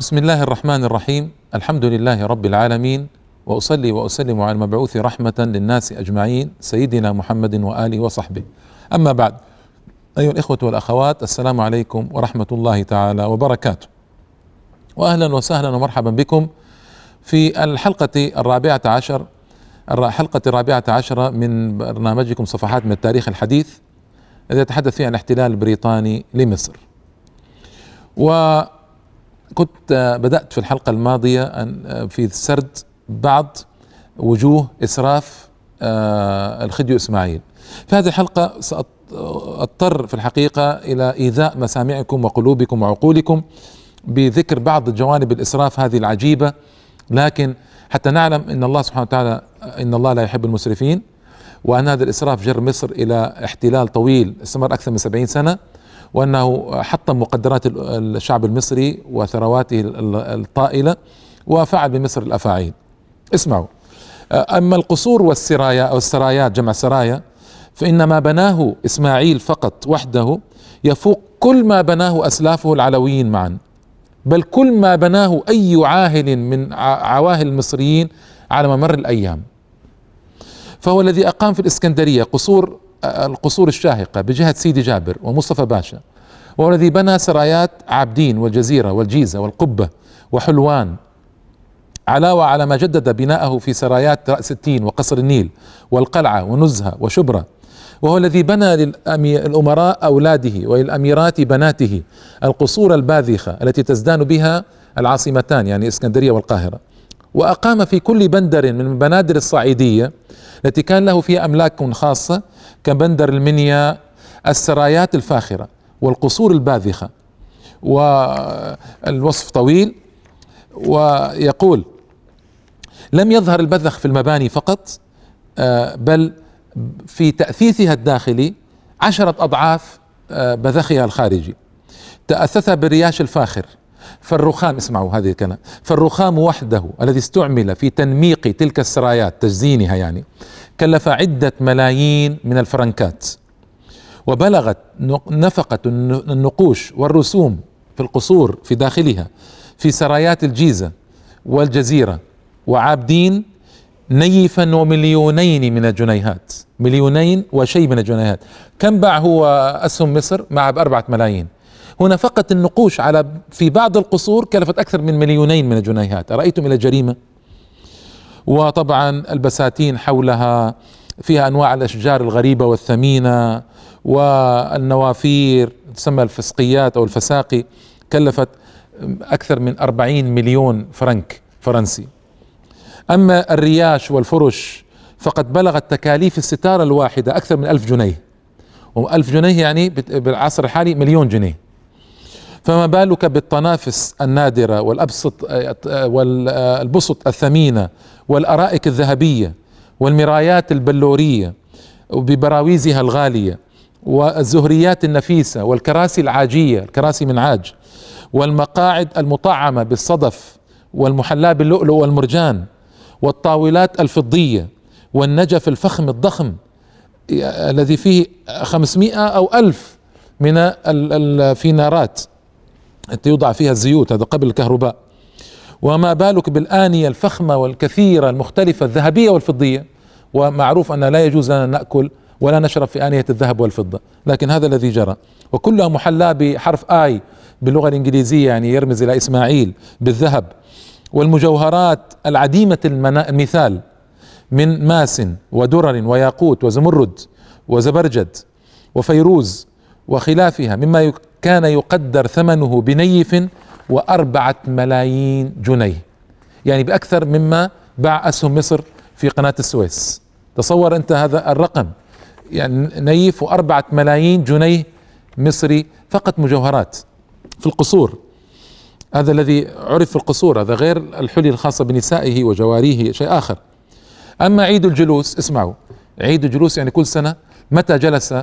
بسم الله الرحمن الرحيم الحمد لله رب العالمين واصلي واسلم على المبعوث رحمه للناس اجمعين سيدنا محمد واله وصحبه اما بعد ايها الاخوه والاخوات السلام عليكم ورحمه الله تعالى وبركاته واهلا وسهلا ومرحبا بكم في الحلقة الرابعه عشر الحلقة الرابعه عشره من برنامجكم صفحات من التاريخ الحديث الذي يتحدث فيه عن الاحتلال البريطاني لمصر. وكنت بدأت في الحلقة الماضية أن في سرد بعض وجوه إسراف آه، الخديو إسماعيل. في هذه الحلقة سأضطر في الحقيقة إلى إيذاء مسامعكم وقلوبكم وعقولكم بذكر بعض جوانب الإسراف هذه العجيبة. لكن حتى نعلم أن الله سبحانه وتعالى أن الله لا يحب المسرفين وأن هذا الإسراف جر مصر إلى احتلال طويل استمر أكثر من سبعين سنة. وأنه حطم مقدرات الشعب المصري وثرواته الطائلة وفعل بمصر الأفاعيل. اسمعوا. أما القصور والسرايا أو السرايات جمع سرايا فإن ما بناه إسماعيل فقط وحده يفوق كل ما بناه أسلافه العلويين معا. بل كل ما بناه أي عاهل من عواهل المصريين على ممر الأيام. فهو الذي أقام في الإسكندرية قصور القصور الشاهقة بجهة سيدي جابر ومصطفى باشا وهو الذي بنى سرايات عابدين والجزيرة والجيزة والقبة وحلوان علاوة على ما جدد بناءه في سرايات رأس التين وقصر النيل والقلعة ونزهة وشبرا وهو الذي بنى للأمراء أولاده وللأميرات بناته القصور الباذخة التي تزدان بها العاصمتان يعني إسكندرية والقاهرة. وأقام في كل بندر من بنادر الصعيدية التي كان له فيها أملاك خاصة كبندر المنيا السرايات الفاخرة والقصور الباذخة والوصف طويل ويقول لم يظهر البذخ في المباني فقط آه، بل في تأثيثها الداخلي عشرة أضعاف آه، بذخها الخارجي. تأثث بالرياش الفاخر. فالرخام اسمعوا هذه الكلام فالرخام وحده الذي استعمل في تنميق تلك السرايات تزيينها يعني كلف عدة ملايين من الفرنكات. وبلغت نفقة النقوش والرسوم في القصور في داخلها في سرايات الجيزة والجزيرة وعابدين نيفا ومليونين من الجنيهات. مليونين وشيء من الجنيهات. كم باع هو أسهم مصر؟ مع بأربعة ملايين. هنا فقط النقوش على في بعض القصور كلفت أكثر من مليونين من الجنيهات. أرأيتم إلى جريمة؟ وطبعا البساتين حولها فيها أنواع الأشجار الغريبة والثمينة والنوافير تسمى الفسقيات أو الفساقي كلفت أكثر من أربعين مليون فرنك فرنسي. أما الرياش والفرش فقد بلغت تكاليف الستارة الواحدة أكثر من ألف جنيه. وألف جنيه يعني بالعصر الحالي مليون جنيه. فما بالك بالطنافس النادرة والأبسط والبسط الثمينة والأرائك الذهبية والمرايات البلورية وببراويزها الغالية والزهريات النفيسة والكراسي العاجية الكراسي من عاج والمقاعد المطعمة بالصدف والمحلاة باللؤلؤ والمرجان والطاولات الفضية والنجف الفخم الضخم الذي فيه خمسمائة أو ألف من الفينارات. التي يوضع فيها الزيوت هذا قبل الكهرباء. وما بالك بالآنية الفخمة والكثيرة المختلفة الذهبية والفضية؟ ومعروف أن لا يجوز لنا نأكل ولا نشرب في آنية الذهب والفضة لكن هذا الذي جرى. وكلها محلاة بحرف آي باللغة الإنجليزية يعني يرمز إلى إسماعيل بالذهب. والمجوهرات العديمة المثال من ماس ودرر وياقوت وزمرد وزبرجد وفيروز وخلافها مما كان يقدر ثمنه بنيف وأربعة ملايين جنيه. يعني بأكثر مما باع أسهم مصر في قناة السويس. تصور أنت هذا الرقم. يعني نيف وأربعة ملايين جنيه مصري فقط مجوهرات في القصور. هذا الذي عرف في القصور هذا غير الحلي الخاصة بنسائه وجواريه شيء آخر. أما عيد الجلوس اسمعوا عيد الجلوس يعني كل سنة متى جلس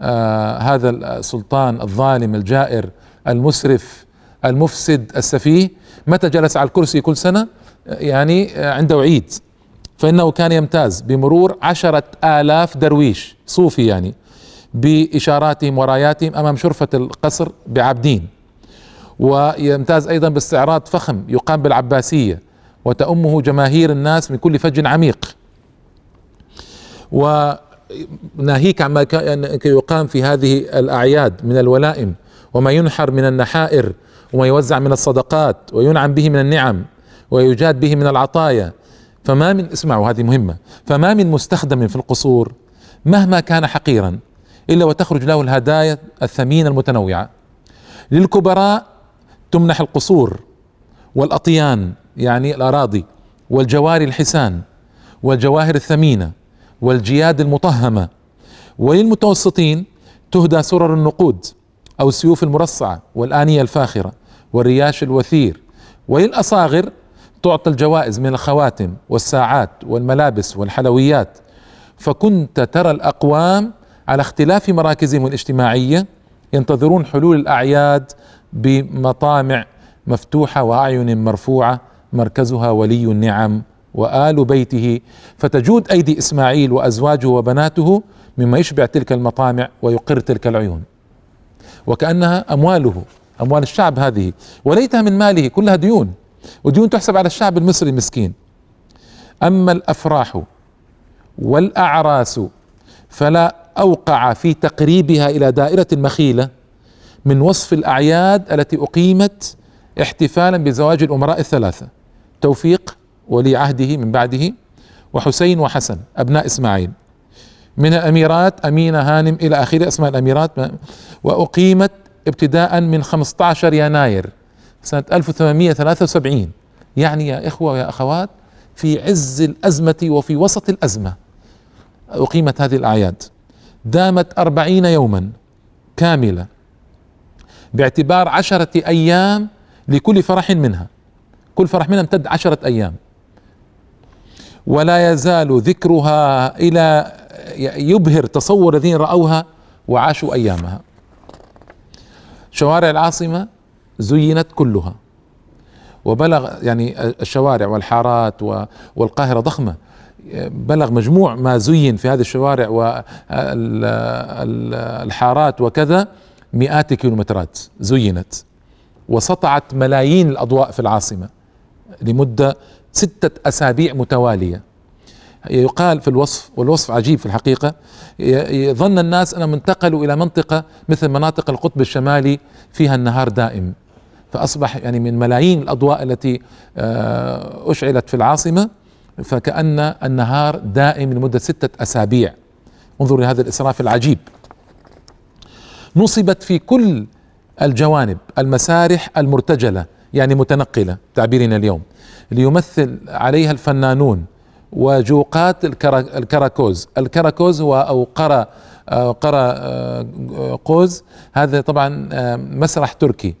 آه هذا السلطان الظالم الجائر المسرف المفسد السفيه متى جلس على الكرسي كل سنة؟ يعني عنده عيد فإنه كان يمتاز بمرور عشرة آلاف درويش صوفي يعني بإشاراتهم وراياتهم أمام شرفة القصر بعابدين. ويمتاز أيضا باستعراض فخم يقام بالعباسية وتأمه جماهير الناس من كل فج عميق. وناهيك عما يقام في هذه الأعياد من الولائم وما ينحر من النحائر وما يوزع من الصدقات وينعم به من النعم ويجاد به من العطايا. فما من اسمعوا هذه مهمة. فما من مستخدم في القصور مهما كان حقيرا إلا وتخرج له الهدايا الثمينة المتنوعة. للكبراء تمنح القصور والأطيان يعني الأراضي والجواري الحسان والجواهر الثمينة. والجياد المطهمة. وللمتوسطين تهدى سرر النقود أو السيوف المرصعة والآنية الفاخرة والرياش الوثير. وللأصاغر تعطى الجوائز من الخواتم والساعات والملابس والحلويات. فكنت ترى الأقوام على اختلاف مراكزهم الاجتماعية ينتظرون حلول الأعياد بمطامع مفتوحة وأعين مرفوعة مركزها ولي النعم وآل بيته. فتجود أيدي إسماعيل وأزواجه وبناته مما يشبع تلك المطامع ويقر تلك العيون. وكأنها أمواله أموال الشعب هذه. وليتها من ماله كلها ديون. وديون تحسب على الشعب المصري المسكين أما الأفراح والأعراس فلا أوقع في تقريبها إلى دائرة المخيلة من وصف الأعياد التي أقيمت احتفالا بزواج الأمراء الثلاثة. توفيق ولي عهده من بعده وحسين وحسن أبناء إسماعيل. من الأميرات أمينة هانم إلى آخر أسماء الأميرات وأقيمت ابتداء من 15 يناير سنة 1873 يعني يا إخوة ويا أخوات في عز الأزمة وفي وسط الأزمة أقيمت هذه الأعياد. دامت أربعين يوما كاملة باعتبار عشرة أيام لكل فرح منها. كل فرح منها امتد عشرة أيام. ولا يزال ذكرها إلى يبهر تصور الذين رأوها وعاشوا أيامها. شوارع العاصمة زينت كلها. وبلغ يعني الشوارع والحارات والقاهرة ضخمة. بلغ مجموع ما زين في هذه الشوارع والحارات وكذا مئات الكيلومترات. زينت. وسطعت ملايين الأضواء في العاصمة لمدة ستة أسابيع متوالية. يقال في الوصف والوصف عجيب في الحقيقة ظن الناس انهم انتقلوا إلى منطقة مثل مناطق القطب الشمالي فيها النهار دائم. فأصبح يعني من ملايين الأضواء التي آه، أشعلت في العاصمة فكأن النهار دائم لمدة ستة أسابيع. انظروا لهذا الإسراف العجيب. نصبت في كل الجوانب المسارح المرتجلة يعني متنقلة تعبيرنا اليوم. ليمثل عليها الفنانون وجوقات الكراكوز. الكراكوز هو أو قرى قرى قوز. هذا طبعا مسرح تركي.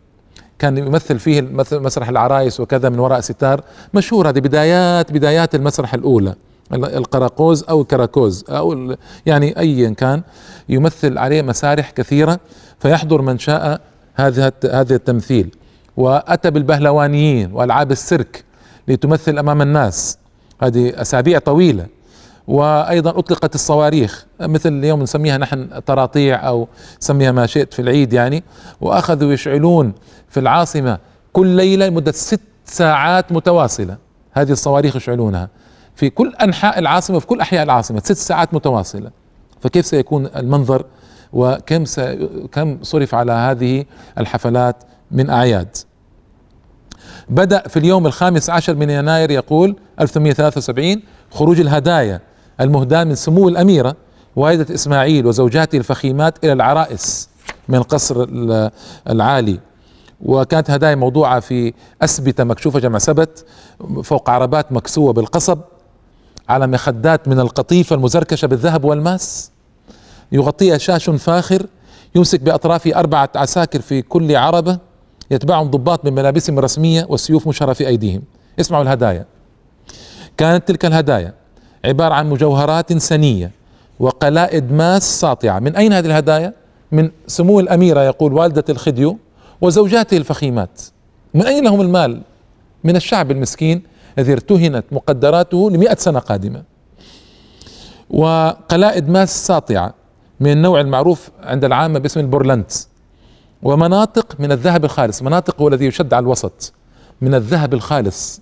كان يمثل فيه مسرح العرايس وكذا من وراء ستار. مشهور هذه بدايات بدايات المسرح الأولى. القراقوز أو الكراكوز أو يعني ايا كان يمثل عليه مسارح كثيرة. فيحضر من شاء هذا هذا التمثيل. وأتى بالبهلوانيين وألعاب السيرك لتمثل أمام الناس. هذه أسابيع طويلة. وأيضا أطلقت الصواريخ مثل اليوم نسميها نحن طراطيع أو سميها ما شئت في العيد يعني. وأخذوا يشعلون في العاصمة كل ليلة لمدة ست ساعات متواصلة. هذه الصواريخ يشعلونها في كل أنحاء العاصمة في كل أحياء العاصمة ست ساعات متواصلة. فكيف سيكون المنظر؟ وكم كم صرف على هذه الحفلات؟ من أعياد. بدأ في اليوم الخامس عشر من يناير يقول 1873 خروج الهدايا المهداة من سمو الأميرة والدة إسماعيل وزوجاته الفخيمات إلى العرائس من القصر العالي. وكانت هدايا موضوعة في أسبتة مكشوفة جمع سبت فوق عربات مكسوة بالقصب على مخدات من القطيفة المزركشة بالذهب والماس. يغطيها شاش فاخر يمسك بأطرافه أربعة عساكر في كل عربة. يتبعهم ضباط من ملابسهم الرسمية والسيوف مشهرة في أيديهم. اسمعوا الهدايا. كانت تلك الهدايا عبارة عن مجوهرات سنية وقلائد ماس ساطعة. من أين هذه الهدايا؟ من سمو الأميرة يقول والدة الخديو وزوجاته الفخيمات. من أين لهم المال؟ من الشعب المسكين الذي ارتهنت مقدراته لمئة سنة قادمة. وقلائد ماس ساطعة من النوع المعروف عند العامة باسم البورلنت ومناطق من الذهب الخالص مناطق هو الذي يشد على الوسط من الذهب الخالص.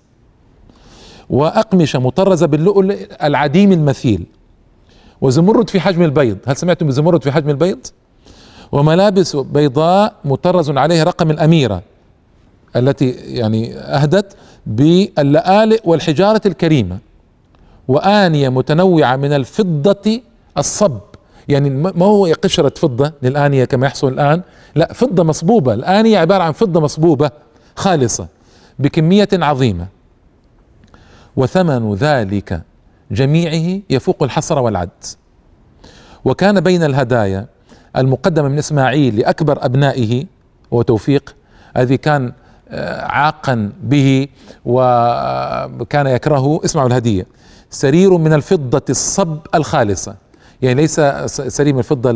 وأقمشة مطرزة باللؤلؤ العديم المثيل. وزمرد في حجم البيض هل سمعتم بزمرد في حجم البيض؟ وملابس بيضاء مطرز عليها رقم الأميرة التي يعني أهدت باللآلئ والحجارة الكريمة. وآنية متنوعة من الفضة الصب. يعني ما هو قشرة فضة للآنية كما يحصل الآن؟ لا فضة مصبوبة. الآنية عبارة عن فضة مصبوبة خالصة بكمية عظيمة. وثمن ذلك جميعه يفوق الحصر والعد. وكان بين الهدايا المقدمة من إسماعيل لأكبر أبنائه وتوفيق الذي كان آه، عاقا به وكان يكرهه اسمعوا الهدية سرير من الفضة الصب الخالصة. يعني ليس سرير من الفضة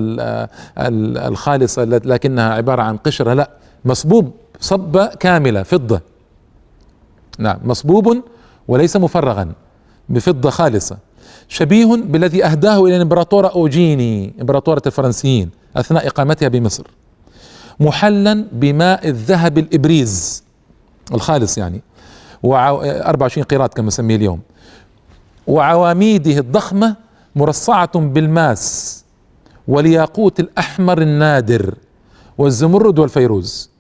الخالصة لكنها عبارة عن قشرة لا مصبوب صبة كاملة فضة. نعم مصبوب وليس مفرغا بفضة خالصة. شبيه بالذي أهداه إلى الإمبراطورة أوجيني إمبراطورة الفرنسيين أثناء إقامتها بمصر. محلا بماء الذهب الإبريز الخالص يعني و24 قيراط كما نسميه اليوم. وعواميده الضخمة مرصعة بالماس والياقوت الأحمر النادر والزمرد والفيروز.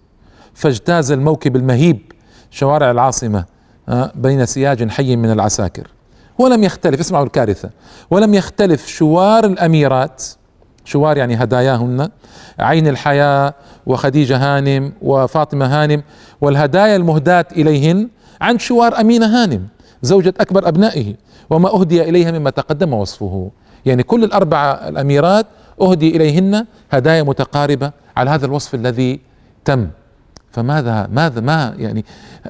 فاجتاز الموكب المهيب شوارع العاصمة آه، بين سياج حي من العساكر. ولم يختلف اسمعوا الكارثة ولم يختلف شوار الأميرات. شوار يعني هداياهن عين الحياة وخديجة هانم وفاطمة هانم والهدايا المهداة إليهن عن شوار أمينة هانم. زوجة أكبر أبنائه وما أهدي إليها مما تقدم وصفه. يعني كل الأربعة الأميرات أهدي إليهن هدايا متقاربة على هذا الوصف الذي تم. فماذا ماذا ما يعني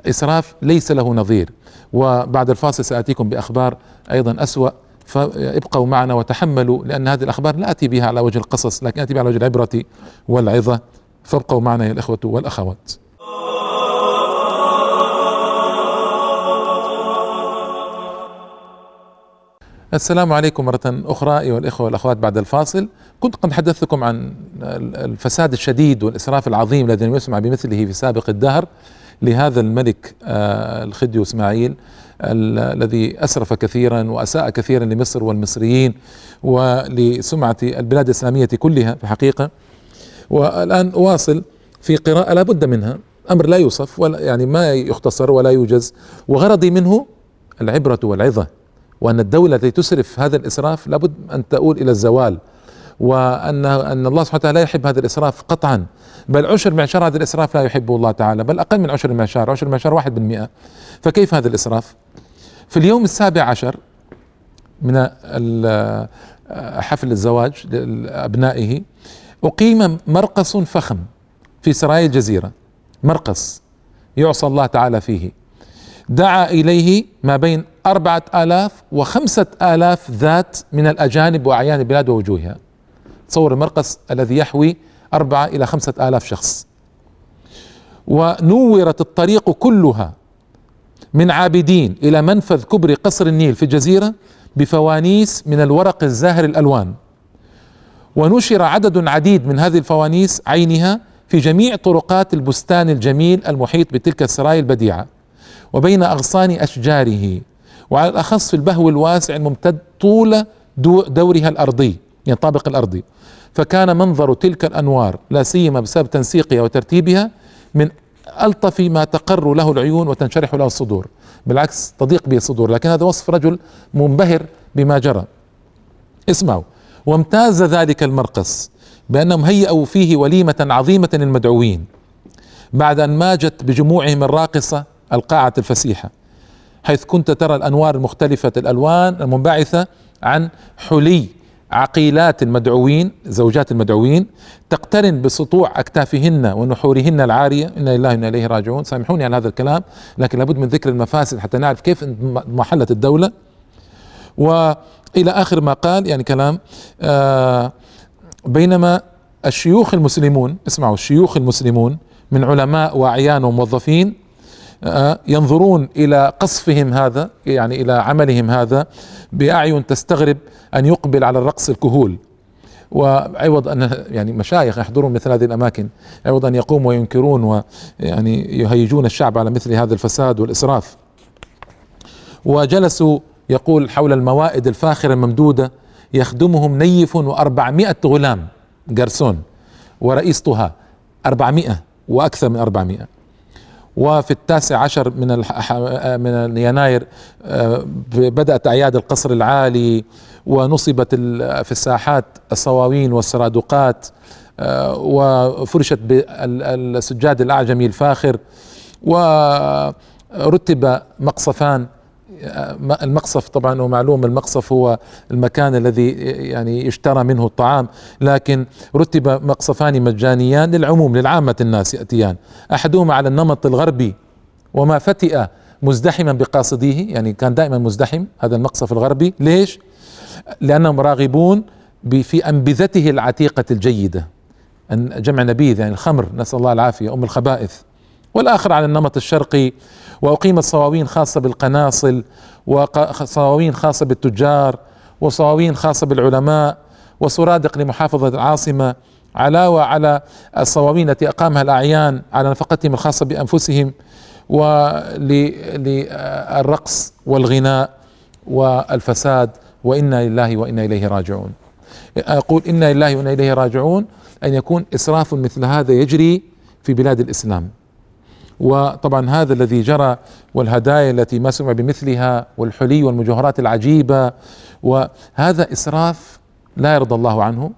إسراف ليس له نظير. وبعد الفاصل سآتيكم بأخبار أيضا أسوأ. فابقوا معنا وتحملوا لأن هذه الأخبار لا أتي بها على وجه القصص لكن أتي بها على وجه العبرة والعظة. فابقوا معنا يا الإخوة والأخوات. السلام عليكم مرة أخرى أيها الإخوة والأخوات بعد الفاصل. كنت قد حدثتكم عن الفساد الشديد والإسراف العظيم الذي لم يسمع بمثله في سابق الدهر لهذا الملك آه، الخديو إسماعيل الذي أسرف كثيرا وأساء كثيرا لمصر والمصريين ولسمعة البلاد الإسلامية كلها في حقيقة والآن أواصل في قراءة لا بد منها. أمر لا يوصف ولا يعني ما يختصر ولا يوجز وغرضي منه العبرة والعظة. وأن الدولة التي تسرف هذا الإسراف لابد أن تؤول إلى الزوال وأن أن الله سبحانه وتعالى لا يحب هذا الإسراف قطعا. بل عشر معشار هذا الإسراف لا يحبه الله تعالى بل أقل من عشر المعشار عشر المعشار واحد بالمئة. فكيف هذا الإسراف؟ في اليوم السابع عشر من حفل الزواج لأبنائه أقيم مرقص فخم في سرايا الجزيرة. مرقص يعصى الله تعالى فيه. دعا إليه ما بين أربعة آلاف وخمسة آلاف ذات من الأجانب وأعيان البلاد ووجوهها. تصور المرقص الذي يحوي أربعة إلى خمسة آلاف شخص. ونورت الطريق كلها من عابدين إلى منفذ كبري قصر النيل في الجزيرة بفوانيس من الورق الزاهر الألوان. ونشر عدد عديد من هذه الفوانيس عينها في جميع طرقات البستان الجميل المحيط بتلك السرايا البديعة. وبين أغصان أشجاره وعلى الأخص في البهو الواسع الممتد طول دورها الأرضي يعني الطابق الارضي فكان منظر تلك الأنوار لا سيما بسبب تنسيقها وترتيبها من ألطف ما تقر له العيون وتنشرح له الصدور. بالعكس تضيق به الصدور لكن هذا وصف رجل منبهر بما جرى. اسمعوا. وامتاز ذلك المرقص بانهم هيئوا فيه وليمة عظيمة للمدعوين. بعد أن ماجت بجموعهم الراقصة القاعة الفسيحة حيث كنت ترى الأنوار المختلفة الألوان المنبعثة عن حلي عقيلات المدعوين زوجات المدعوين تقترن بسطوع أكتافهن ونحورهن العارية. إنا لله وإنا إليه راجعون. سامحوني على هذا الكلام لكن لابد من ذكر المفاسد حتى نعرف كيف محلت الدولة. وإلى آخر ما قال يعني كلام آه بينما الشيوخ المسلمون اسمعوا الشيوخ المسلمون من علماء وأعيان وموظفين ينظرون إلى قصفهم هذا يعني إلى عملهم هذا بأعين تستغرب أن يقبل على الرقص الكهول. وعوض أن يعني مشايخ يحضرون مثل هذه الأماكن عوض ان يقوموا وينكرون ويعني يهيجون الشعب على مثل هذا الفساد والإسراف. وجلسوا يقول حول الموائد الفاخرة الممدودة يخدمهم نيف وأربعمائة غلام جرسون ورئيس طه أربعمائة وأكثر من أربعمائة. وفي التاسع عشر من من يناير آه، بدأت أعياد القصر العالي ونصبت في الساحات الصواوين والسرادقات آه، وفرشت بالسجاد الأعجمي الفاخر ورتب مقصفان المقصف طبعا ومعلوم المقصف هو المكان الذي يعني يشترى منه الطعام لكن رتب مقصفان مجانيان للعموم للعامة الناس يأتيان. أحدهما على النمط الغربي وما فتئ مزدحما بقاصديه يعني كان دائما مزدحم هذا المقصف الغربي. ليش؟ لأنهم راغبون في أنبذته العتيقة الجيدة جمع نبيذ يعني الخمر نسأل الله العافية أم الخبائث. والآخر على النمط الشرقي وأقيمت صواوين خاصة بالقناصل وصواوين خاصة بالتجار وصواوين خاصة بالعلماء وسرادق لمحافظة العاصمة علاوة على الصواوين التي أقامها الأعيان على نفقتهم الخاصة بأنفسهم وللرقص والغناء والفساد وإنا لله وإنا إليه راجعون. أقول إنا لله وإنا إليه راجعون أن يكون إسراف مثل هذا يجري في بلاد الإسلام. وطبعا هذا الذي جرى والهدايا التي ما سمع بمثلها والحلي والمجوهرات العجيبة وهذا إسراف لا يرضى الله عنه.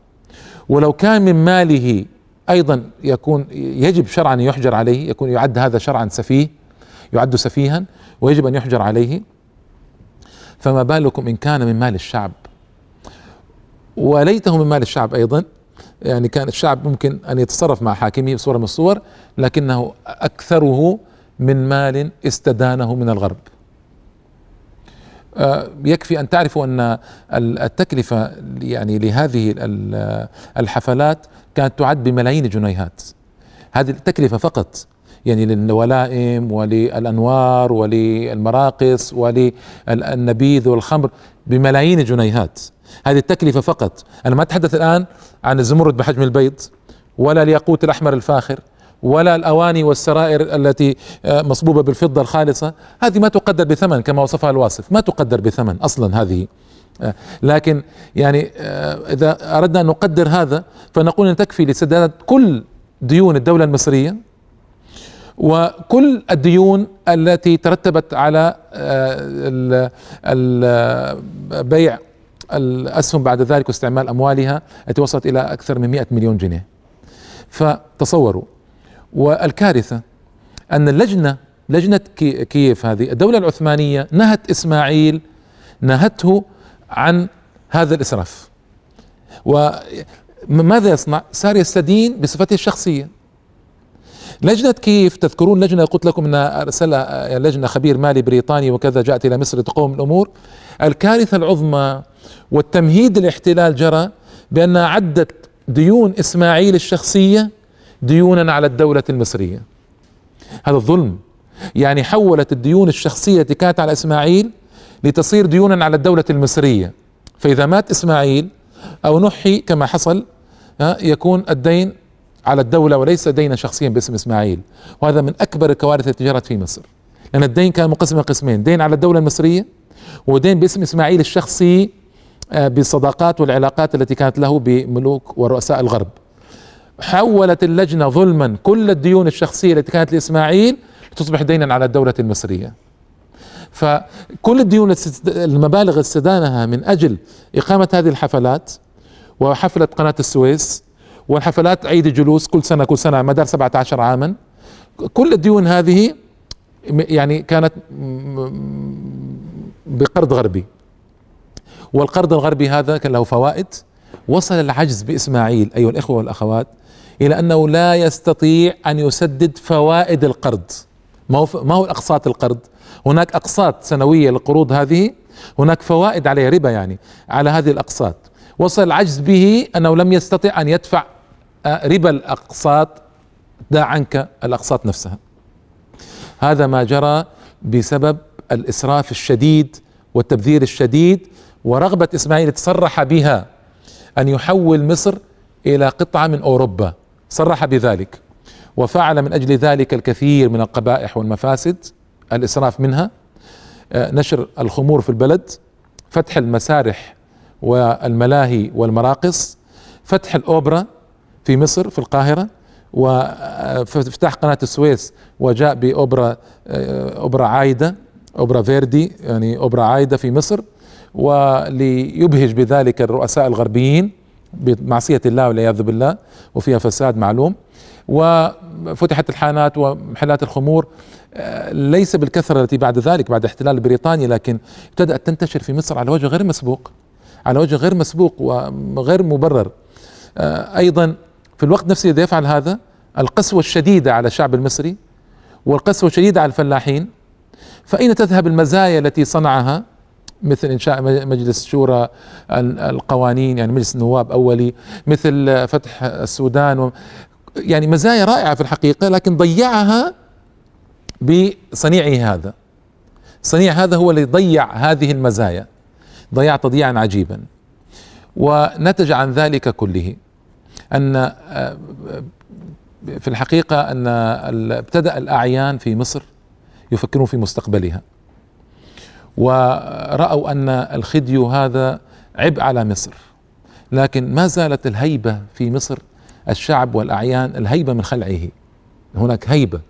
ولو كان من ماله أيضا يكون يجب شرعا يحجر عليه يكون يعد هذا شرعا سفيه يعد سفيها ويجب أن يحجر عليه. فما بالكم إن كان من مال الشعب؟ وليته من مال الشعب أيضا. يعني كان الشعب ممكن أن يتصرف مع حاكمه بصورة من الصور لكنه أكثره من مال استدانه من الغرب. آه، يكفي أن تعرفوا أن التكلفة يعني لهذه الحفلات كانت تعد بملايين الجنيهات. هذه التكلفة فقط يعني للولائم وللأنوار وللمراقص وللنبيذ والخمر بملايين الجنيهات. هذه التكلفة فقط. أنا ما أتحدث الآن عن الزمرد بحجم البيض ولا الياقوت الأحمر الفاخر ولا الأواني والسرائر التي آه، مصبوبة بالفضة الخالصة. هذه ما تقدر بثمن كما وصفها الواصف. ما تقدر بثمن أصلا هذه. آه، لكن يعني آه، إذا أردنا أن نقدر هذا فنقول أن تكفي لسداد كل ديون الدولة المصرية وكل الديون التي ترتبت على بيع الأسهم بعد ذلك واستعمال أموالها التي وصلت إلى أكثر من 100 مليون جنيه. فتصوروا. والكارثة أن اللجنة لجنة كييف هذه الدولة العثمانية نهت إسماعيل نهته عن هذا الإسراف. وماذا يصنع؟ صار يستدين بصفته الشخصية. لجنة كيف؟ تذكرون لجنة قلت لكم أن أرسلها لجنة خبير مالي بريطاني وكذا جاءت إلى مصر لتقوم الأمور. الكارثة العظمى والتمهيد الاحتلال جرى بأن عدت ديون إسماعيل الشخصية ديونا على الدولة المصرية. هذا الظلم يعني حولت الديون الشخصية التي كانت على إسماعيل لتصير ديونا على الدولة المصرية. فإذا مات إسماعيل أو نحي كما حصل يكون الدين على الدولة وليس دينا شخصيا باسم إسماعيل. وهذا من أكبر الكوارث التي جرت في مصر. لأن الدين كان مقسم قسمين دين على الدولة المصرية ودين باسم إسماعيل الشخصي آه، بالصداقات والعلاقات التي كانت له بملوك ورؤساء الغرب. حولت اللجنة ظلما كل الديون الشخصية التي كانت لإسماعيل تصبح دينا على الدولة المصرية. فكل الديون المبالغ استدانها من أجل إقامة هذه الحفلات وحفلة قناة السويس والحفلات عيد الجلوس كل سنة كل سنة مدار 17 عاما. كل الديون هذه يعني كانت بقرض غربي. والقرض الغربي هذا كان له فوائد. وصل العجز بإسماعيل أيها الإخوة والأخوات إلى أنه لا يستطيع أن يسدد فوائد القرض. ما هو ما هو اقساط القرض؟ هناك أقساط سنوية للقروض هذه. هناك فوائد عليها ربا يعني على هذه الأقساط. وصل العجز به أنه لم يستطع أن يدفع ربا الأقساط دع عنك الأقساط نفسها. هذا ما جرى بسبب الإسراف الشديد والتبذير الشديد ورغبة إسماعيل تصرح بها أن يحول مصر إلى قطعة من أوروبا. صرح بذلك وفعل من أجل ذلك الكثير من القبائح والمفاسد الإسراف منها. آه، نشر الخمور في البلد فتح المسارح والملاهي والمراقص فتح الأوبرا في مصر في القاهرة وافتتاح قناة السويس وجاء بأوبرا آه، أوبرا عايدة أوبرا فيردي يعني أوبرا عايدة في مصر وليبهج بذلك الرؤساء الغربيين بمعصية الله والعياذ بالله وفيها فساد معلوم. وفتحت الحانات ومحلات الخمور آه، ليس بالكثرة التي بعد ذلك بعد احتلال بريطانيا لكن ابتدأت تنتشر في مصر على وجه غير مسبوق على وجه غير مسبوق وغير مبرر. آه، أيضا في الوقت نفسه الذي يفعل هذا القسوة الشديدة على الشعب المصري والقسوة الشديدة على الفلاحين فأين تذهب المزايا التي صنعها؟ مثل إنشاء مجلس شورى القوانين يعني مجلس النواب أولي مثل فتح السودان يعني مزايا رائعة في الحقيقة لكن ضيعها بصنيعه هذا. صنيع هذا هو اللي ضيع هذه المزايا ضيع تضييعا عجيبا ونتج عن ذلك كله. أن آه، في الحقيقة أن ابتدأ الأعيان في مصر يفكرون في مستقبلها. ورأوا أن الخديو هذا عبء على مصر. لكن ما زالت الهيبة في مصر الشعب والأعيان الهيبة من خلعه. هناك هيبة.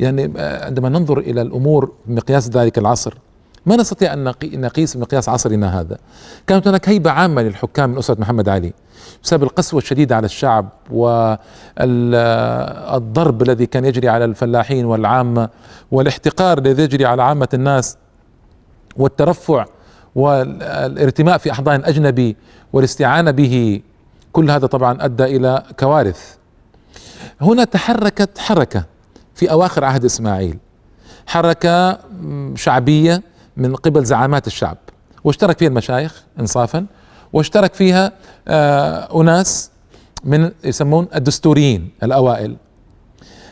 يعني آه، عندما ننظر إلى الأمور بمقياس ذلك العصر ما نستطيع أن نقيس بمقياس عصرنا هذا. كانت هناك هيبة عامة للحكام من أسرة محمد علي بسبب القسوة الشديدة على الشعب والضرب الذي كان يجري على الفلاحين والعامة والاحتقار الذي يجري على عامة الناس والترفع والارتماء في أحضان أجنبي والاستعانة به. كل هذا طبعا أدى إلى كوارث. هنا تحركت حركة في أواخر عهد إسماعيل. حركة شعبية من قبل زعامات الشعب. واشترك فيها المشايخ انصافا واشترك فيها آه أناس من يسمون الدستوريين الأوائل.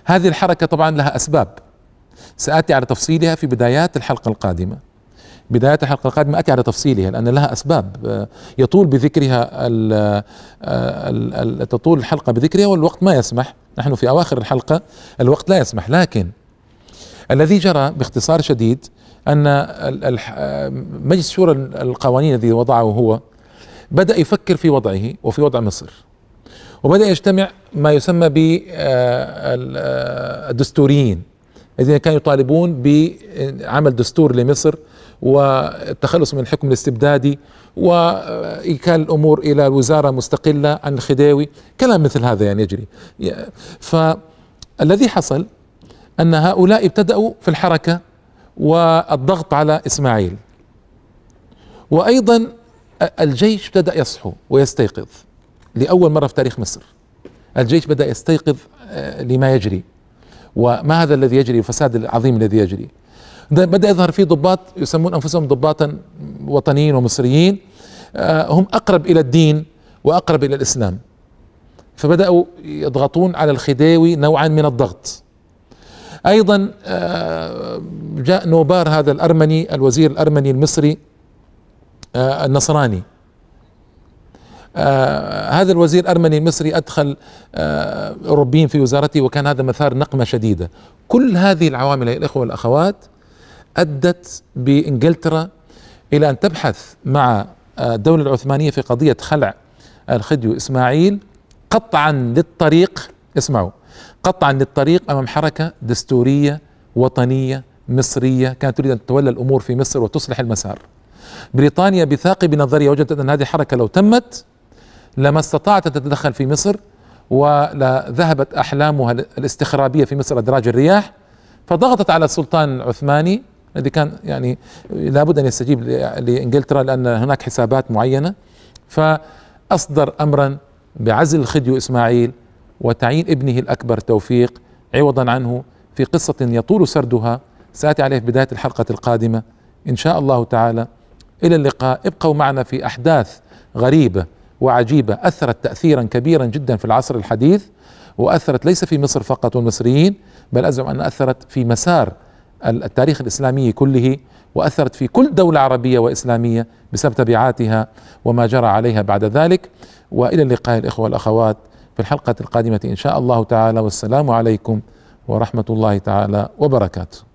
هذه الحركة طبعا لها أسباب. سآتي على تفصيلها في بدايات الحلقة القادمة. بدايات الحلقة القادمة أتي على تفصيلها لأن لها أسباب. آه، يطول بذكرها آه، تطول الحلقة بذكرها والوقت ما يسمح. نحن في أواخر الحلقة الوقت لا يسمح. لكن الذي جرى باختصار شديد أن آه، مجلس شورى القوانين الذي وضعه هو بدأ يفكر في وضعه وفي وضع مصر. وبدأ يجتمع ما يسمى بالدستوريين الذين كانوا يطالبون بعمل دستور لمصر والتخلص من الحكم الاستبدادي وإيكال الأمور إلى وزارة مستقلة عن الخديوي كلام مثل هذا يعني يجري. فالذي حصل أن هؤلاء ابتدأوا في الحركة والضغط على إسماعيل. وأيضا الجيش ابتدأ يصحو ويستيقظ لأول مرة في تاريخ مصر. الجيش بدأ يستيقظ آه، لما يجري. وما هذا الذي يجري؟ الفساد العظيم الذي يجري. بدأ يظهر في ضباط يسمون أنفسهم ضباطا وطنيين ومصريين آه، هم أقرب إلى الدين وأقرب إلى الإسلام. فبدأوا يضغطون على الخديوي نوعا من الضغط. أيضا آه، جاء نوبار هذا الأرمني الوزير الأرمني المصري آه، النصراني. آه هذا الوزير الأرمني المصري أدخل آه أوروبيين في وزارته وكان هذا مثار نقمة شديدة. كل هذه العوامل يا الإخوة والأخوات أدت بإنجلترا إلى أن تبحث مع الدولة العثمانية في قضية خلع الخديو إسماعيل قطعا للطريق. اسمعوا. قطعا للطريق أمام حركة دستورية وطنية مصرية كانت تريد أن تتولى الأمور في مصر وتصلح المسار. بريطانيا بثاقب نظريه وجدت أن هذه الحركة لو تمت لما استطاعت أن تتدخل في مصر ولذهبت أحلامها الاستخرابية في مصر إدراج الرياح فضغطت على السلطان العثماني الذي كان يعني لابد أن يستجيب لإنجلترا لأن هناك حسابات معينة فأصدر امرا بعزل الخديو إسماعيل وتعيين ابنه الأكبر توفيق عوضا عنه في قصة يطول سردها. سآتي عليه في بداية الحلقة القادمة. إن شاء الله تعالى. إلى اللقاء. ابقوا معنا في أحداث غريبة وعجيبة أثرت تاثيرا كبيرا جدا في العصر الحديث وأثرت ليس في مصر فقط والمصريين بل أزعم أن أثرت في مسار التاريخ الإسلامي كله وأثرت في كل دولة عربية وإسلامية بسبب تبعاتها وما جرى عليها بعد ذلك. وإلى اللقاء الإخوة والأخوات. في الحلقة القادمة إن شاء الله تعالى والسلام عليكم ورحمة الله تعالى وبركاته.